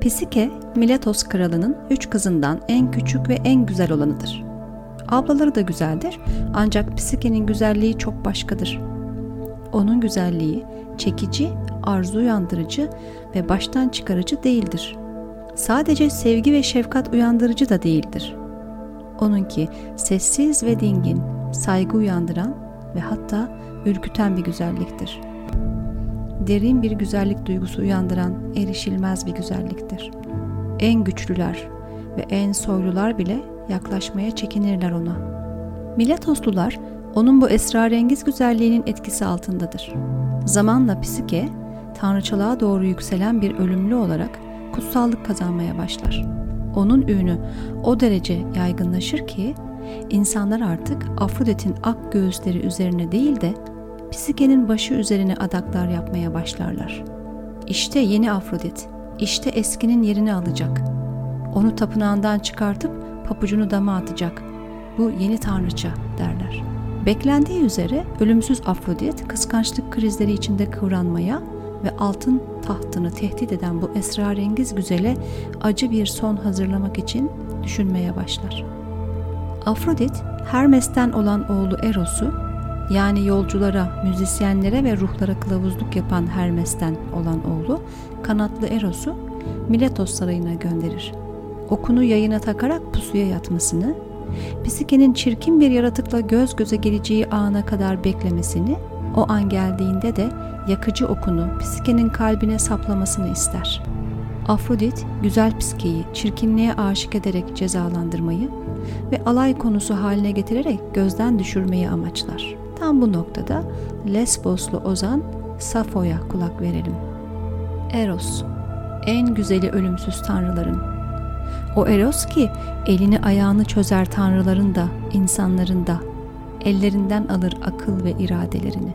Pisike, Miletos kralının üç kızından en küçük ve en güzel olanıdır. Ablaları da güzeldir ancak Pisike'nin güzelliği çok başkadır. Onun güzelliği çekici, arzu uyandırıcı ve baştan çıkarıcı değildir. Sadece sevgi ve şefkat uyandırıcı da değildir. Onunki sessiz ve dingin, saygı uyandıran ve hatta ürküten bir güzelliktir. Derin bir güzellik duygusu uyandıran erişilmez bir güzelliktir. En güçlüler ve en soylular bile yaklaşmaya çekinirler ona. Miletoslular onun bu esrarengiz güzelliğinin etkisi altındadır. Zamanla Psike, tanrıçalığa doğru yükselen bir ölümlü olarak kutsallık kazanmaya başlar. Onun ünü o derece yaygınlaşır ki insanlar artık Afrodit'in ak göğüsleri üzerine değil de Psike'nin başı üzerine adaklar yapmaya başlarlar. İşte yeni Afrodit, işte eskinin yerini alacak. Onu tapınağından çıkartıp papucunu dama atacak. Bu yeni tanrıça derler. Beklendiği üzere ölümsüz Afrodit kıskançlık krizleri içinde kıvranmaya ve altın tahtını tehdit eden bu esrarengiz güzele acı bir son hazırlamak için düşünmeye başlar. Afrodit, Hermes'ten olan oğlu Eros'u, yani yolculara, müzisyenlere ve ruhlara kılavuzluk yapan Hermes'ten olan oğlu, kanatlı Eros'u Miletos sarayına gönderir. Okunu yayına takarak pusuya yatmasını, Psike'nin çirkin bir yaratıkla göz göze geleceği ana kadar beklemesini, o an geldiğinde de yakıcı okunu Psike'nin kalbine saplamasını ister. Afrodit, güzel Psike'yi çirkinliğe aşık ederek cezalandırmayı ve alay konusu haline getirerek gözden düşürmeyi amaçlar. Tam bu noktada Lesboslu ozan Safo'ya kulak verelim. Eros, en güzeli ölümsüz tanrıların. O Eros ki elini ayağını çözer tanrıların da, insanların da, ellerinden alır akıl ve iradelerini.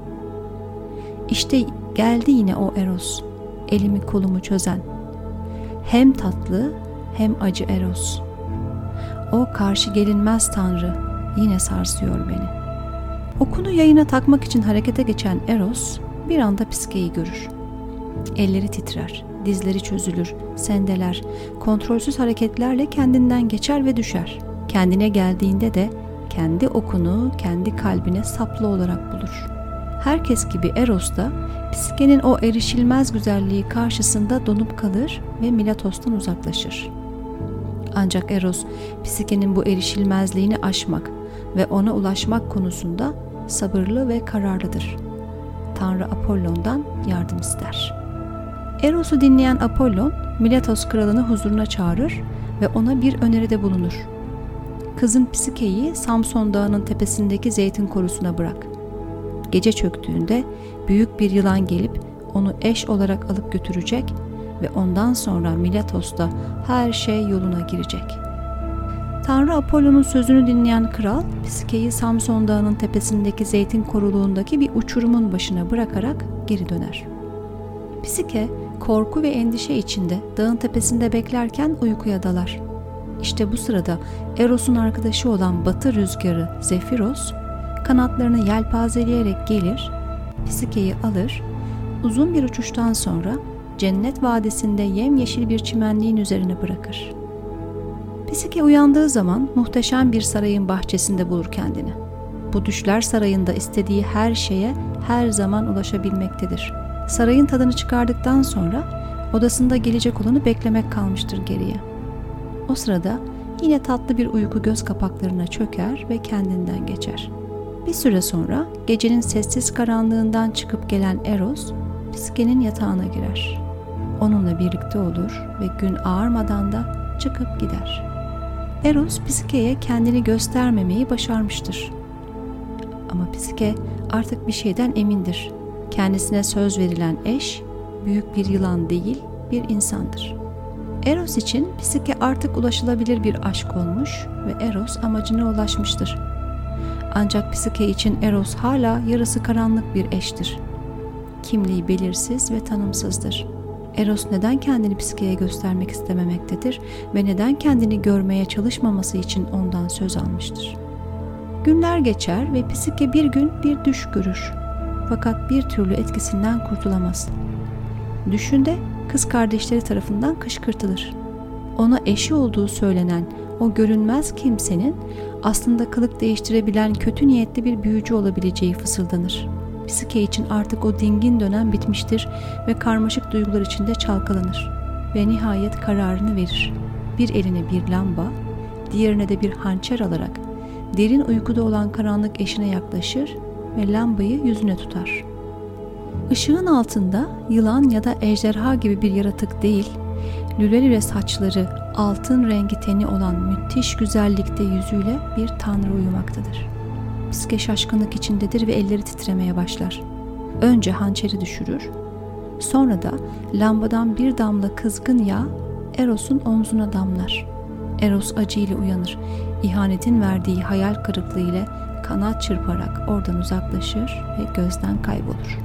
İşte geldi yine o Eros, elimi kolumu çözen. Hem tatlı hem acı Eros. O karşı gelinmez tanrı yine sarsıyor beni. Okunu yayına takmak için harekete geçen Eros bir anda Piske'yi görür. Elleri titrer, dizleri çözülür, sendeler, kontrolsüz hareketlerle kendinden geçer ve düşer. Kendine geldiğinde de kendi okunu kendi kalbine saplı olarak bulur. Herkes gibi Eros da Psike'nin o erişilmez güzelliği karşısında donup kalır ve Milatos'tan uzaklaşır. Ancak Eros, Psike'nin bu erişilmezliğini aşmak ve ona ulaşmak konusunda sabırlı ve kararlıdır. Tanrı Apollon'dan yardım ister. Eros'u dinleyen Apollon, Miletos kralını huzuruna çağırır ve ona bir öneride bulunur. Kızın Psike'yi Samson Dağı'nın tepesindeki zeytin korusuna bırak. Gece çöktüğünde büyük bir yılan gelip onu eş olarak alıp götürecek ve ondan sonra Miletos'ta her şey yoluna girecek.'' Tanrı Apollon'un sözünü dinleyen kral, Psike'yi Samson Dağı'nın tepesindeki zeytin koruluğundaki bir uçurumun başına bırakarak geri döner. Psike, korku ve endişe içinde dağın tepesinde beklerken uykuya dalar. İşte bu sırada Eros'un arkadaşı olan batı rüzgarı Zefiros, kanatlarını yelpazeleyerek gelir, Psike'yi alır, uzun bir uçuştan sonra cennet vadisinde yemyeşil bir çimenliğin üzerine bırakır.'' Pisike uyandığı zaman muhteşem bir sarayın bahçesinde bulur kendini. Bu düşler sarayında istediği her şeye her zaman ulaşabilmektedir. Sarayın tadını çıkardıktan sonra odasında gelecek olanı beklemek kalmıştır geriye. O sırada yine tatlı bir uyku göz kapaklarına çöker ve kendinden geçer. Bir süre sonra gecenin sessiz karanlığından çıkıp gelen Eros, Piske'nin yatağına girer. Onunla birlikte olur ve gün ağarmadan da çıkıp gider.'' Eros Psike'ye kendini göstermemeyi başarmıştır. Ama Psike artık bir şeyden emindir. Kendisine söz verilen eş büyük bir yılan değil, bir insandır. Eros için Psike artık ulaşılabilir bir aşk olmuş ve Eros amacına ulaşmıştır. Ancak Psike için Eros hala yarısı karanlık bir eştir. Kimliği belirsiz ve tanımsızdır. Eros neden kendini Psike'ye göstermek istememektedir ve neden kendini görmeye çalışmaması için ondan söz almıştır. Günler geçer ve Psike bir gün bir düş görür. Fakat bir türlü etkisinden kurtulamaz. Düşünde kız kardeşleri tarafından kışkırtılır. Ona eşi olduğu söylenen o görünmez kimsenin aslında kılık değiştirebilen kötü niyetli bir büyücü olabileceği fısıldanır. Psike için artık o dingin dönem bitmiştir ve karmaşık duygular içinde çalkalanır. Ve nihayet kararını verir. Bir eline bir lamba, diğerine de bir hançer alarak derin uykuda olan karanlık eşine yaklaşır ve lambayı yüzüne tutar. Işığın altında yılan ya da ejderha gibi bir yaratık değil, lüle lüle saçları, altın rengi teni olan müthiş güzellikte yüzüyle bir tanrı uyumaktadır. Psike şaşkınlık içindedir ve elleri titremeye başlar. Önce hançeri düşürür, sonra da lambadan bir damla kızgın yağ Eros'un omzuna damlar. Eros acıyla uyanır. İhanetin verdiği hayal kırıklığı ile kanat çırparak oradan uzaklaşır ve gözden kaybolur.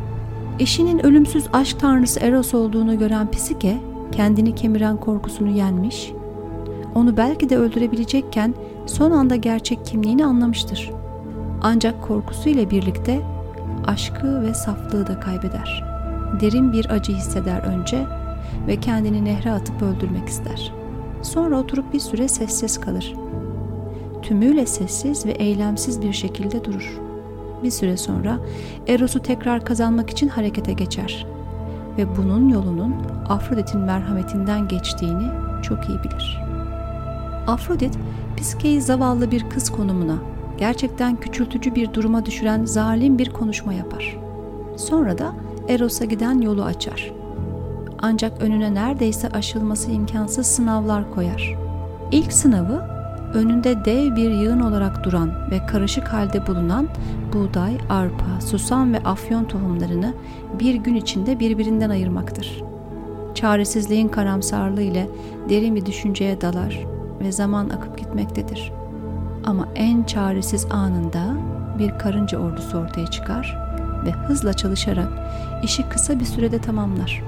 Eşinin ölümsüz aşk tanrısı Eros olduğunu gören Psike, kendini kemiren korkusunu yenmiş, onu belki de öldürebilecekken son anda gerçek kimliğini anlamıştır. Ancak korkusuyla birlikte aşkı ve saflığı da kaybeder. Derin bir acı hisseder önce ve kendini nehre atıp öldürmek ister. Sonra oturup bir süre sessiz kalır. Tümüyle sessiz ve eylemsiz bir şekilde durur. Bir süre sonra Eros'u tekrar kazanmak için harekete geçer ve bunun yolunun Afrodit'in merhametinden geçtiğini çok iyi bilir. Afrodit, Piske'yi zavallı bir kız konumuna, gerçekten küçültücü bir duruma düşüren zalim bir konuşma yapar. Sonra da Eros'a giden yolu açar. Ancak önüne neredeyse aşılması imkansız sınavlar koyar. İlk sınavı önünde dev bir yığın olarak duran ve karışık halde bulunan buğday, arpa, susam ve afyon tohumlarını bir gün içinde birbirinden ayırmaktır. Çaresizliğin karamsarlığı ile derin bir düşünceye dalar ve zaman akıp gitmektedir. Ama en çaresiz anında bir karınca ordusu ortaya çıkar ve hızla çalışarak işi kısa bir sürede tamamlar.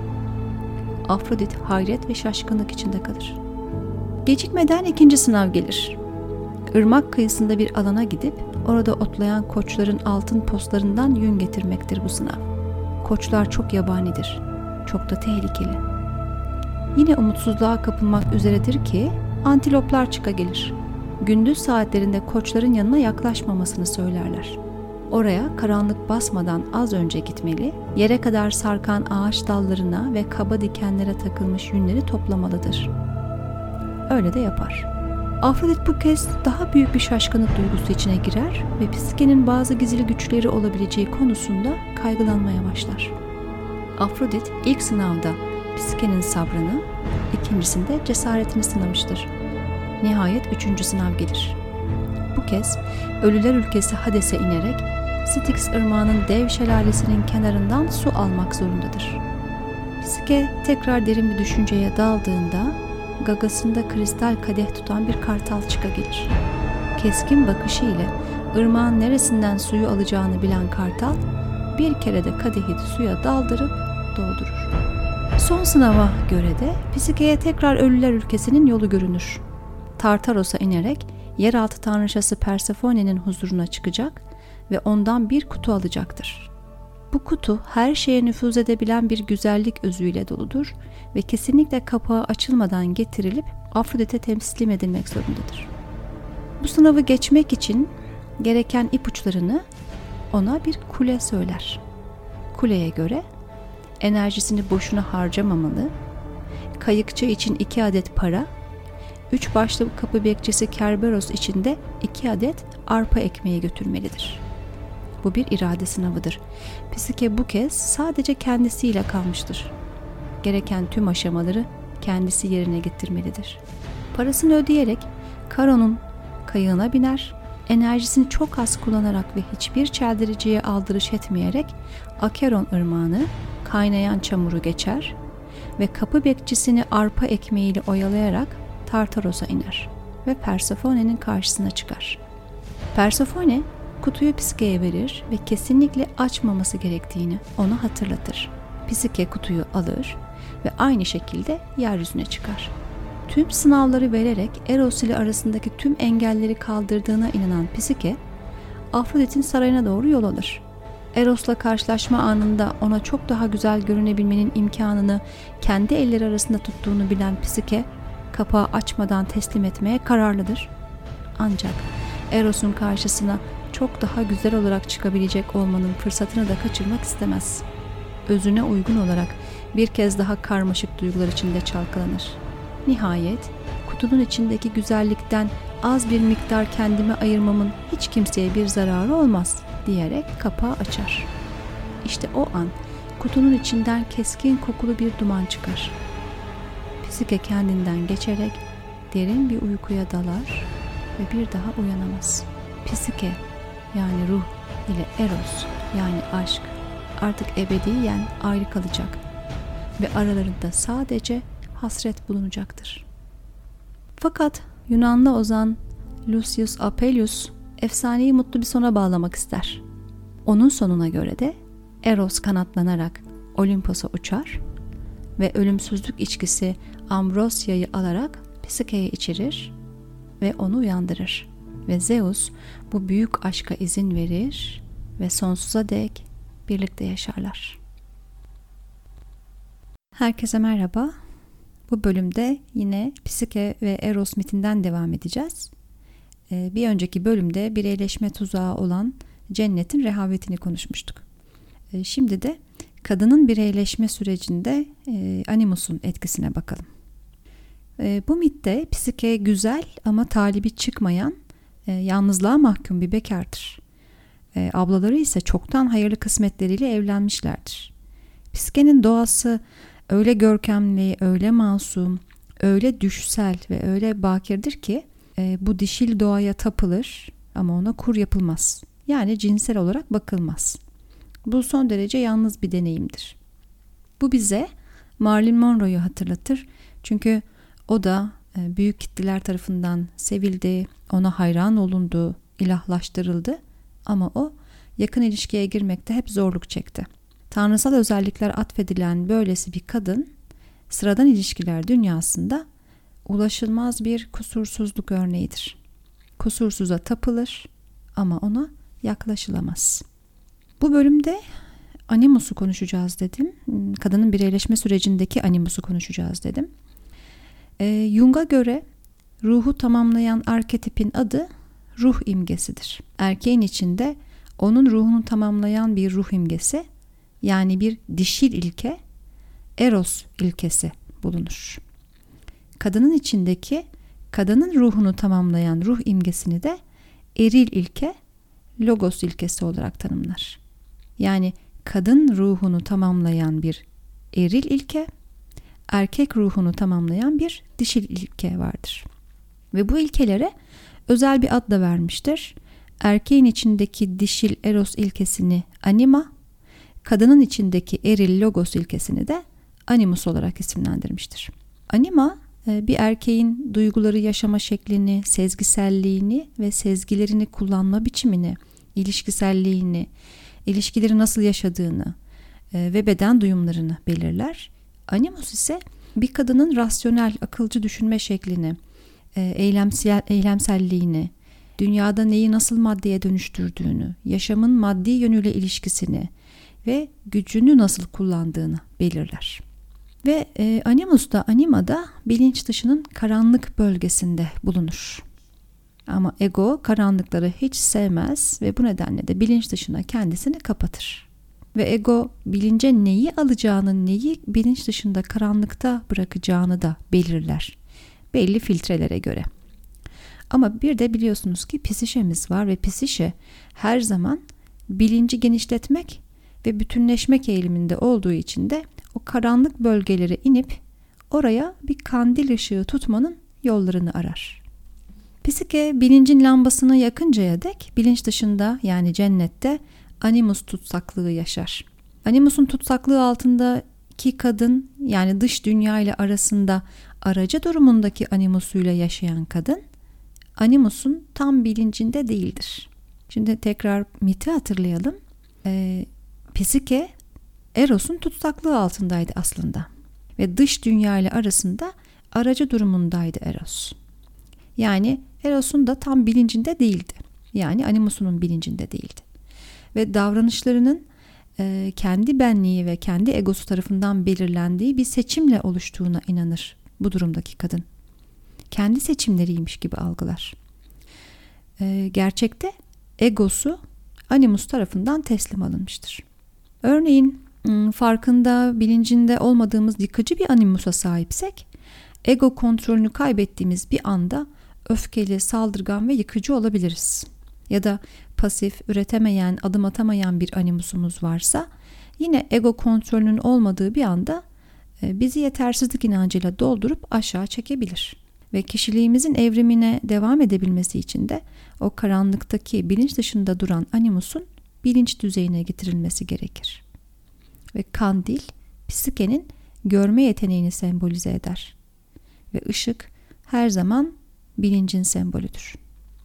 Afrodit hayret ve şaşkınlık içinde kalır. Gecikmeden ikinci sınav gelir. Irmak kıyısında bir alana gidip orada otlayan koçların altın postlarından yün getirmektir bu sınav. Koçlar çok yabanidir, çok da tehlikeli. Yine umutsuzluğa kapılmak üzeredir ki antiloplar çıka gelir. Gündüz saatlerinde koçların yanına yaklaşmamasını söylerler. Oraya karanlık basmadan az önce gitmeli, yere kadar sarkan ağaç dallarına ve kaba dikenlere takılmış yünleri toplamalıdır. Öyle de yapar. Afrodit bu kez daha büyük bir şaşkınlık duygusu içine girer ve Psike'nin bazı gizli güçleri olabileceği konusunda kaygılanmaya başlar. Afrodit ilk sınavda Psike'nin sabrını, ikincisinde cesaretini sınamıştır. Nihayet üçüncü sınav gelir. Bu kez ölüler ülkesi Hades'e inerek Styx ırmağının dev şelalesinin kenarından su almak zorundadır. Psike tekrar derin bir düşünceye daldığında gagasında kristal kadeh tutan bir kartal çıka gelir. Keskin bakışı ile ırmağın neresinden suyu alacağını bilen kartal bir kere de kadehi suya daldırıp doldurur. Son sınava göre de Psike'ye tekrar ölüler ülkesinin yolu görünür. Tartaros'a inerek yeraltı tanrıçası Persephone'nin huzuruna çıkacak ve ondan bir kutu alacaktır. Bu kutu her şeye nüfuz edebilen bir güzellik özüyle doludur ve kesinlikle kapağı açılmadan getirilip Afrodit'e temsil edilmek zorundadır. Bu sınavı geçmek için gereken ipuçlarını ona bir kule söyler. Kuleye göre enerjisini boşuna harcamamalı, kayıkçı için iki adet para, üç başlı kapı bekçisi Kerberos için de iki adet arpa ekmeği götürmelidir. Bu bir irade sınavıdır. Psike bu kez sadece kendisiyle kalmıştır. Gereken tüm aşamaları kendisi yerine getirmelidir. Parasını ödeyerek Karon'un kayığına biner, enerjisini çok az kullanarak ve hiçbir çeldiriciye aldırış etmeyerek Akeron ırmağını kaynayan çamuru geçer ve kapı bekçisini arpa ekmeğiyle oyalayarak Tartaros'a iner ve Persephone'nin karşısına çıkar. Persephone kutuyu Psike'ye verir ve kesinlikle açmaması gerektiğini ona hatırlatır. Psike kutuyu alır ve aynı şekilde yeryüzüne çıkar. Tüm sınavları vererek Eros ile arasındaki tüm engelleri kaldırdığına inanan Psike, Afrodit'in sarayına doğru yol alır. Eros'la karşılaşma anında ona çok daha güzel görünebilmenin imkanını kendi elleri arasında tuttuğunu bilen Psike, kapağı açmadan teslim etmeye kararlıdır. Ancak Eros'un karşısına çok daha güzel olarak çıkabilecek olmanın fırsatını da kaçırmak istemez. Özüne uygun olarak bir kez daha karmaşık duygular içinde çalkalanır. Nihayet kutunun içindeki güzellikten az bir miktar kendime ayırmamın hiç kimseye bir zararı olmaz diyerek kapağı açar. İşte o an kutunun içinden keskin kokulu bir duman çıkar. Psike kendinden geçerek derin bir uykuya dalar ve bir daha uyanamaz. Psike yani ruh ile eros yani aşk artık ebediyen ayrı kalacak ve aralarında sadece hasret bulunacaktır. Fakat Yunanlı ozan Lucius Apelius efsaneyi mutlu bir sona bağlamak ister. Onun sonuna göre de Eros kanatlanarak Olimpos'a uçar ve ölümsüzlük içkisi Ambrosya'yı alarak Psike'ye içirir ve onu uyandırır. Ve Zeus bu büyük aşka izin verir ve sonsuza dek birlikte yaşarlar. Herkese merhaba. Bu bölümde yine Psike ve Eros mitinden devam edeceğiz. Ee, bir önceki bölümde bireyleşme tuzağı olan cennetin rehavetini konuşmuştuk. Ee, şimdi de kadının bireyleşme sürecinde e, animusun etkisine bakalım. Ee, bu mitte Psike güzel ama talibi çıkmayan, e, yalnızlığa mahkum bir bekardır. Ablaları ise çoktan hayırlı kısmetleriyle evlenmişlerdir. Psike'nin doğası öyle görkemli, öyle masum, öyle düşsel ve öyle bakirdir ki e, bu dişil doğaya tapılır ama ona kur yapılmaz. Yani cinsel olarak bakılmaz. Bu son derece yalnız bir deneyimdir. Bu bize Marilyn Monroe'yu hatırlatır. Çünkü o da e, büyük kitleler tarafından sevildi, ona hayran olundu, ilahlaştırıldı ama o yakın ilişkiye girmekte hep zorluk çekti. Tanrısal özellikler atfedilen böylesi bir kadın sıradan ilişkiler dünyasında ulaşılmaz bir kusursuzluk örneğidir. Kusursuza tapılır ama ona yaklaşılamaz. Bu bölümde animusu konuşacağız dedim. Kadının bireyleşme sürecindeki animusu konuşacağız dedim. E, Jung'a göre ruhu tamamlayan arketipin adı ruh imgesidir. Erkeğin içinde onun ruhunu tamamlayan bir ruh imgesi yani bir dişil ilke eros ilkesi bulunur. Kadının içindeki kadının ruhunu tamamlayan ruh imgesini de eril ilke logos ilkesi olarak tanımlar. Yani kadın ruhunu tamamlayan bir eril ilke, erkek ruhunu tamamlayan bir dişil ilke vardır. Ve bu ilkelere özel bir ad da vermiştir. Erkeğin içindeki dişil eros ilkesini anima, kadının içindeki eril logos ilkesini de animus olarak isimlendirmiştir. Anima e, bir erkeğin duyguları yaşama şeklini, sezgiselliğini ve sezgilerini kullanma biçimini, ilişkiselliğini, ilişkileri nasıl yaşadığını e, ve beden duyumlarını belirler. Animus ise bir kadının rasyonel, akılcı düşünme şeklini, e, eylemsel, eylemselliğini, dünyada neyi nasıl maddeye dönüştürdüğünü, yaşamın maddi yönüyle ilişkisini, ve gücünü nasıl kullandığını belirler. Ve e, Animus da Anima'da bilinç dışının karanlık bölgesinde bulunur. Ama ego karanlıkları hiç sevmez ve bu nedenle de bilinç dışına kendisini kapatır. Ve ego bilince neyi alacağını, neyi bilinç dışında karanlıkta bırakacağını da belirler. Belli filtrelere göre. Ama bir de biliyorsunuz ki psişemiz var ve psişe her zaman bilinci genişletmek ve bütünleşmek eğiliminde olduğu için de o karanlık bölgelere inip oraya bir kandil ışığı tutmanın yollarını arar. Psike bilincin lambasını yakıncaya dek bilinç dışında yani cennette animus tutsaklığı yaşar. Animus'un tutsaklığı altında iki kadın yani dış dünya ile arasında aracı durumundaki animusuyla yaşayan kadın animusun tam bilincinde değildir. Şimdi tekrar miti hatırlayalım. Ee, Psike Eros'un tutsaklığı altındaydı aslında ve dış dünya ile arasında aracı durumundaydı Eros. Yani Eros'un da tam bilincinde değildi. Yani Animus'unun bilincinde değildi. ve davranışlarının e, kendi benliği ve kendi egosu tarafından belirlendiği bir seçimle oluştuğuna inanır bu durumdaki kadın. Kendi seçimleriymiş gibi algılar. E, gerçekte egosu animus tarafından teslim alınmıştır. Örneğin farkında, bilincinde olmadığımız yıkıcı bir animusa sahipsek, ego kontrolünü kaybettiğimiz bir anda öfkeli, saldırgan ve yıkıcı olabiliriz. Ya da pasif, üretemeyen, adım atamayan bir animusumuz varsa yine ego kontrolünün olmadığı bir anda e, bizi yetersizlik inancıyla doldurup aşağı çekebilir. Ve kişiliğimizin evrimine devam edebilmesi için de o karanlıktaki bilinç dışında duran animusun bilinç düzeyine getirilmesi gerekir. Ve kandil, psikenin görme yeteneğini sembolize eder. Ve ışık her zaman bilincin sembolüdür.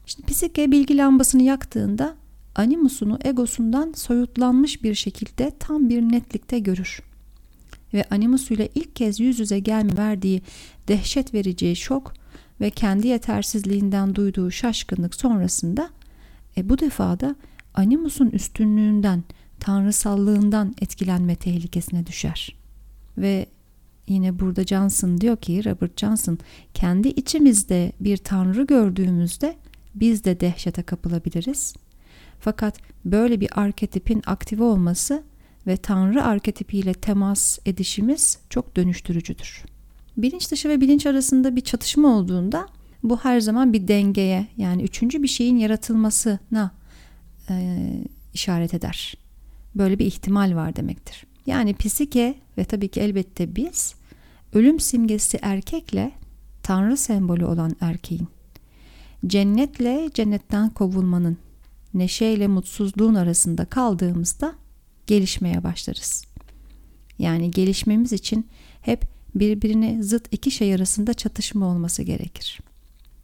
Şimdi psike bilgi lambasını yaktığında animusunu egosundan soyutlanmış bir şekilde tam bir netlikte görür. Ve animusuyla ilk kez yüz yüze gelme verdiği dehşet verici şok ve kendi yetersizliğinden duyduğu şaşkınlık sonrasında e, bu defa da animusun üstünlüğünden, tanrısallığından etkilenme tehlikesine düşer. Ve yine burada Johnson diyor ki Robert Johnson kendi içimizde bir tanrı gördüğümüzde biz de dehşete kapılabiliriz. Fakat böyle bir arketipin aktive olması ve tanrı arketipiyle temas edişimiz çok dönüştürücüdür. Bilinç dışı ve bilinç arasında bir çatışma olduğunda bu her zaman bir dengeye yani üçüncü bir şeyin yaratılmasına e, işaret eder. Böyle bir ihtimal var demektir. Yani psike ve tabii ki elbette biz ölüm simgesi erkekle tanrı sembolü olan erkeğin cennetle cennetten kovulmanın neşeyle mutsuzluğun arasında kaldığımızda gelişmeye başlarız. Yani gelişmemiz için hep birbirine zıt iki şey arasında çatışma olması gerekir.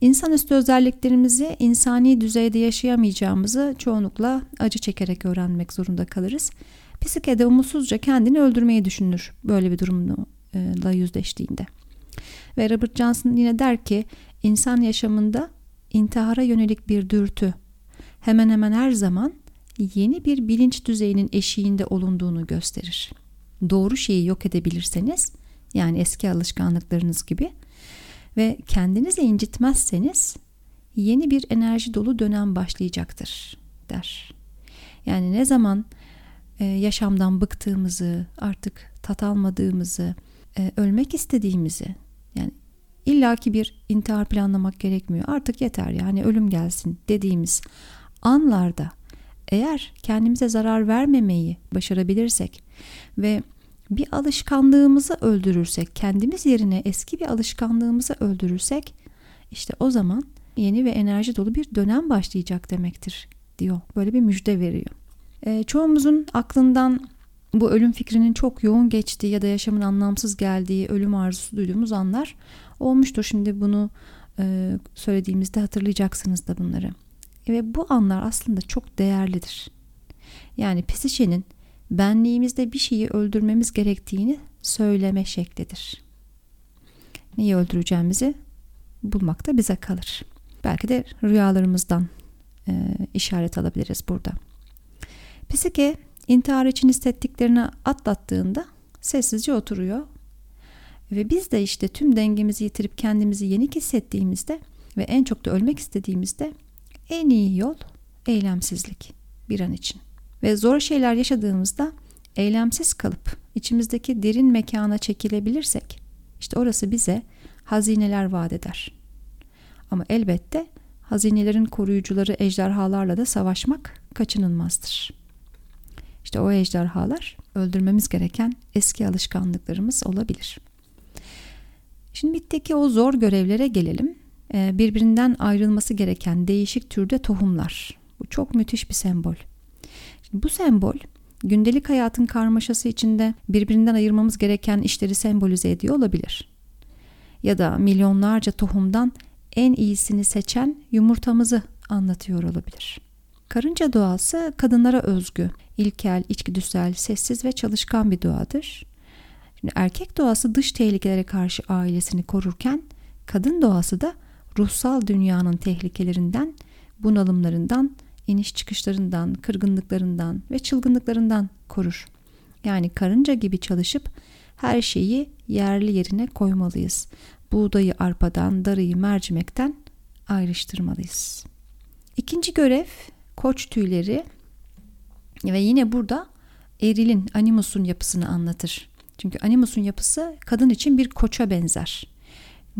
İnsanüstü özelliklerimizi insani düzeyde yaşayamayacağımızı çoğunlukla acı çekerek öğrenmek zorunda kalırız. Psikede umutsuzca kendini öldürmeyi düşünür böyle bir durumla yüzleştiğinde. Ve Robert Johnson yine der ki insan yaşamında intihara yönelik bir dürtü hemen hemen her zaman yeni bir bilinç düzeyinin eşiğinde olunduğunu gösterir. Doğru şeyi yok edebilirseniz yani eski alışkanlıklarınız gibi ve kendinizi incitmezseniz yeni bir enerji dolu dönem başlayacaktır der. Yani ne zaman e, yaşamdan bıktığımızı, artık tat almadığımızı, e, ölmek istediğimizi yani illaki bir intihar planlamak gerekmiyor. Artık yeter yani ölüm gelsin dediğimiz anlarda eğer kendimize zarar vermemeyi başarabilirsek ve bir alışkanlığımızı öldürürsek, kendimiz yerine eski bir alışkanlığımızı öldürürsek işte o zaman yeni ve enerji dolu bir dönem başlayacak demektir diyor. Böyle bir müjde veriyor. E, çoğumuzun aklından bu ölüm fikrinin çok yoğun geçtiği ya da yaşamın anlamsız geldiği, ölüm arzusu duyduğumuz anlar olmuştur. Şimdi bunu e, söylediğimizde hatırlayacaksınız da bunları. Ve bu anlar aslında çok değerlidir. Yani psişenin benliğimizde bir şeyi öldürmemiz gerektiğini söyleme şeklidir. Neyi öldüreceğimizi bulmak da bize kalır. Belki de rüyalarımızdan e, işaret alabiliriz burada. Psike intihar için hissettiklerini atlattığında sessizce oturuyor. Ve biz de işte tüm dengemizi yitirip kendimizi yenik hissettiğimizde ve en çok da ölmek istediğimizde en iyi yol eylemsizlik bir an için. Ve zor şeyler yaşadığımızda eylemsiz kalıp içimizdeki derin mekana çekilebilirsek işte orası bize hazineler vaat eder. Ama elbette hazinelerin koruyucuları ejderhalarla da savaşmak kaçınılmazdır. İşte o ejderhalar öldürmemiz gereken eski alışkanlıklarımız olabilir. Şimdi bitteki o zor görevlere gelelim. Ee, birbirinden ayrılması gereken değişik türde tohumlar. Bu çok müthiş bir sembol. Şimdi bu sembol gündelik hayatın karmaşası içinde birbirinden ayırmamız gereken işleri sembolize ediyor olabilir. Ya da milyonlarca tohumdan en iyisini seçen yumurtamızı anlatıyor olabilir. Karınca doğası kadınlara özgü, ilkel, içgüdüsel, sessiz ve çalışkan bir doğadır. Şimdi erkek doğası dış tehlikelere karşı ailesini korurken kadın doğası da ruhsal dünyanın tehlikelerinden, bunalımlarından iniş çıkışlarından, kırgınlıklarından ve çılgınlıklarından korur. Yani karınca gibi çalışıp her şeyi yerli yerine koymalıyız. Buğdayı arpadan, darıyı mercimekten ayrıştırmalıyız. İkinci görev koç tüyleri ve yine burada erilin, animusun yapısını anlatır. Çünkü animusun yapısı kadın için bir koça benzer.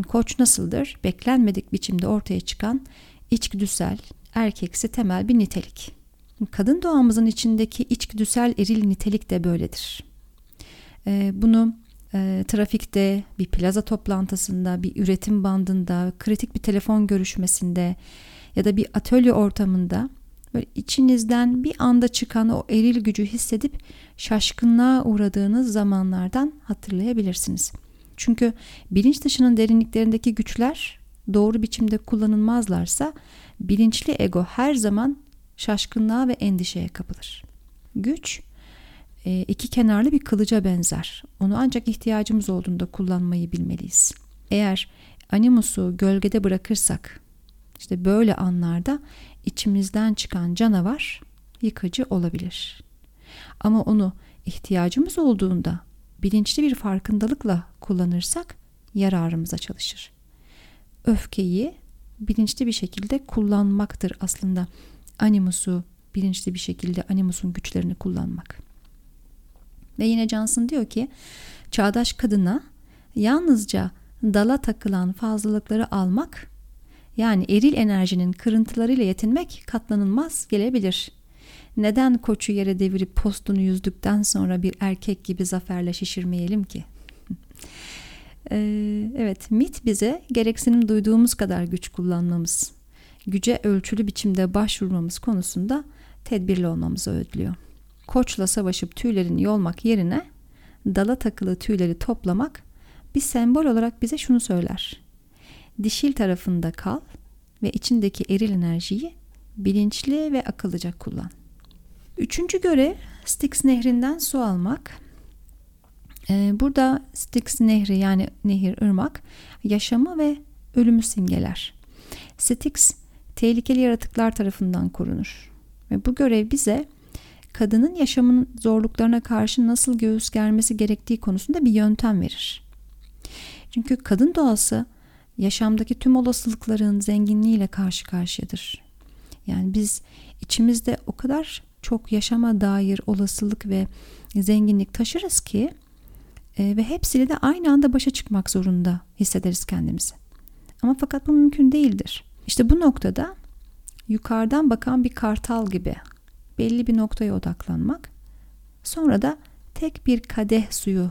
Koç nasıldır? Beklenmedik biçimde ortaya çıkan içgüdüsel, erkeksi temel bir nitelik. Kadın doğamızın içindeki içgüdüsel eril nitelik de böyledir. Ee, bunu e, trafikte, bir plaza toplantısında, bir üretim bandında, kritik bir telefon görüşmesinde ya da bir atölye ortamında böyle içinizden bir anda çıkan o eril gücü hissedip şaşkınlığa uğradığınız zamanlardan hatırlayabilirsiniz. Çünkü bilinç dışının derinliklerindeki güçler doğru biçimde kullanılmazlarsa bilinçli ego her zaman şaşkınlığa ve endişeye kapılır. Güç e, iki kenarlı bir kılıca benzer. Onu ancak ihtiyacımız olduğunda kullanmayı bilmeliyiz. Eğer animusu gölgede bırakırsak işte böyle anlarda içimizden çıkan canavar yıkıcı olabilir. Ama onu ihtiyacımız olduğunda bilinçli bir farkındalıkla kullanırsak yararımıza çalışır. Öfkeyi bilinçli bir şekilde kullanmaktır aslında. Animusu bilinçli bir şekilde animusun güçlerini kullanmak. Ve yine Johnson diyor ki çağdaş kadına yalnızca dala takılan fazlalıkları almak yani eril enerjinin kırıntılarıyla yetinmek katlanılmaz gelebilir. Neden koçu yere devirip postunu yüzdükten sonra bir erkek gibi zaferle şişirmeyelim ki? ee, evet, mit bize gereksinim duyduğumuz kadar güç kullanmamız, güce ölçülü biçimde başvurmamız konusunda tedbirli olmamızı öğütlüyor. Koçla savaşıp tüylerini yolmak yerine dala takılı tüyleri toplamak bir sembol olarak bize şunu söyler. Dişil tarafında kal ve içindeki eril enerjiyi bilinçli ve akıllıca kullan. Üçüncü görev Styx nehrinden su almak. Ee, burada Styx nehri yani nehir, ırmak yaşamı ve ölümü simgeler. Styx tehlikeli yaratıklar tarafından korunur. Ve bu görev bize kadının yaşamın zorluklarına karşı nasıl göğüs germesi gerektiği konusunda bir yöntem verir. Çünkü kadın doğası yaşamdaki tüm olasılıkların zenginliğiyle karşı karşıyadır. Yani biz içimizde o kadar çok yaşama dair olasılık ve zenginlik taşırız ki e, ve hepsiyle de aynı anda başa çıkmak zorunda hissederiz kendimizi. Ama fakat bu mümkün değildir. İşte bu noktada yukarıdan bakan bir kartal gibi belli bir noktaya odaklanmak, sonra da tek bir kadeh suyu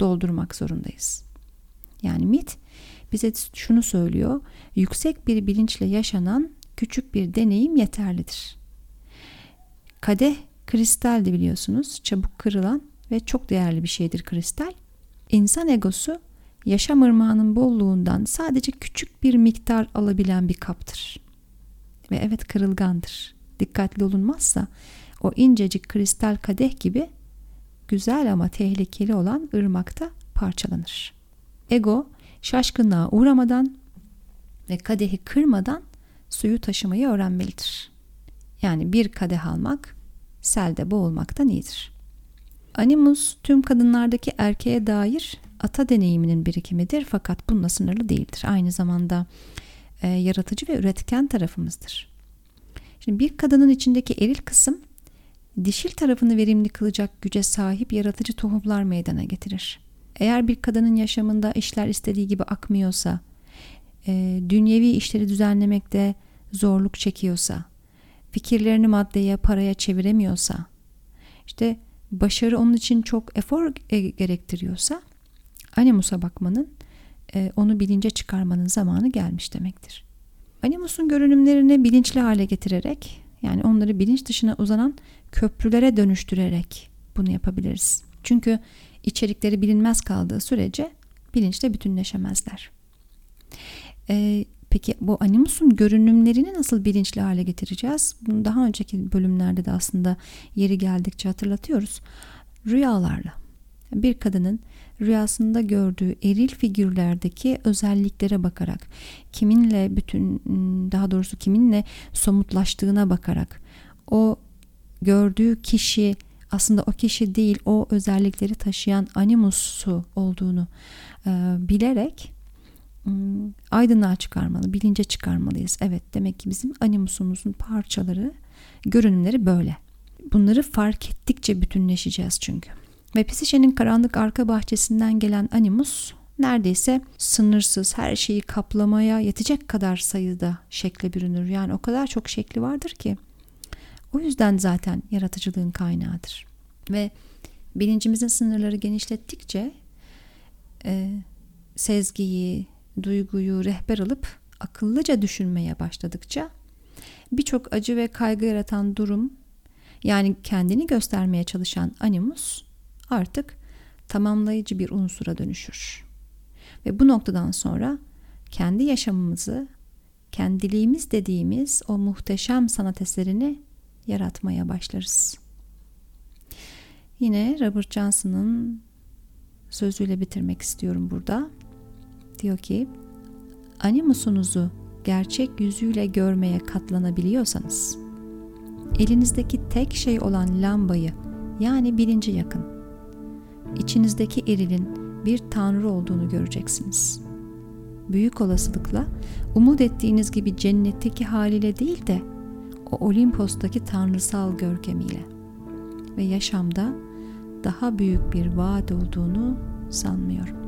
doldurmak zorundayız. Yani mit bize şunu söylüyor. Yüksek bir bilinçle yaşanan küçük bir deneyim yeterlidir. Kadeh kristaldi biliyorsunuz. Çabuk kırılan ve çok değerli bir şeydir kristal. İnsan egosu yaşam ırmağının bolluğundan sadece küçük bir miktar alabilen bir kaptır. Ve evet kırılgandır. Dikkatli olunmazsa o incecik kristal kadeh gibi güzel ama tehlikeli olan ırmakta parçalanır. Ego şaşkınlığa uğramadan ve kadehi kırmadan suyu taşımayı öğrenmelidir. Yani bir kadeh almak selde boğulmaktan iyidir. Animus tüm kadınlardaki erkeğe dair ata deneyiminin birikimidir fakat bununla sınırlı değildir. Aynı zamanda e, yaratıcı ve üretken tarafımızdır. Şimdi bir kadının içindeki eril kısım dişil tarafını verimli kılacak güce sahip yaratıcı tohumlar meydana getirir. Eğer bir kadının yaşamında işler istediği gibi akmıyorsa, e, dünyevi işleri düzenlemekte zorluk çekiyorsa, fikirlerini maddeye, paraya çeviremiyorsa, işte başarı onun için çok efor e, gerektiriyorsa, animusa bakmanın, e, onu bilince çıkarmanın zamanı gelmiş demektir. Animus'un görünümlerini bilinçli hale getirerek, yani onları bilinç dışına uzanan köprülere dönüştürerek bunu yapabiliriz. Çünkü içerikleri bilinmez kaldığı sürece bilinçle bütünleşemezler. Ee, peki bu animusun görünümlerini nasıl bilinçli hale getireceğiz? Bunu daha önceki bölümlerde de aslında yeri geldikçe hatırlatıyoruz. Rüyalarla. Bir kadının rüyasında gördüğü eril figürlerdeki özelliklere bakarak, kiminle bütün daha doğrusu kiminle somutlaştığına bakarak, o gördüğü kişi aslında o kişi değil o özellikleri taşıyan animusu olduğunu e, bilerek Hmm, aydınlığa çıkarmalı, bilince çıkarmalıyız. Evet demek ki bizim animusumuzun parçaları, görünümleri böyle. Bunları fark ettikçe bütünleşeceğiz çünkü. Ve Pisişe'nin karanlık arka bahçesinden gelen animus neredeyse sınırsız her şeyi kaplamaya yetecek kadar sayıda şekle bürünür. Yani o kadar çok şekli vardır ki. O yüzden zaten yaratıcılığın kaynağıdır. Ve bilincimizin sınırları genişlettikçe e, sezgiyi, duyguyu rehber alıp akıllıca düşünmeye başladıkça birçok acı ve kaygı yaratan durum yani kendini göstermeye çalışan animus artık tamamlayıcı bir unsura dönüşür. Ve bu noktadan sonra kendi yaşamımızı, kendiliğimiz dediğimiz o muhteşem sanat eserini yaratmaya başlarız. Yine Robert Johnson'ın sözüyle bitirmek istiyorum burada diyor ki animusunuzu gerçek yüzüyle görmeye katlanabiliyorsanız elinizdeki tek şey olan lambayı yani bilinci yakın. İçinizdeki erilin bir tanrı olduğunu göreceksiniz. Büyük olasılıkla umut ettiğiniz gibi cennetteki haliyle değil de o Olimpos'taki tanrısal görkemiyle ve yaşamda daha büyük bir vaat olduğunu sanmıyorum.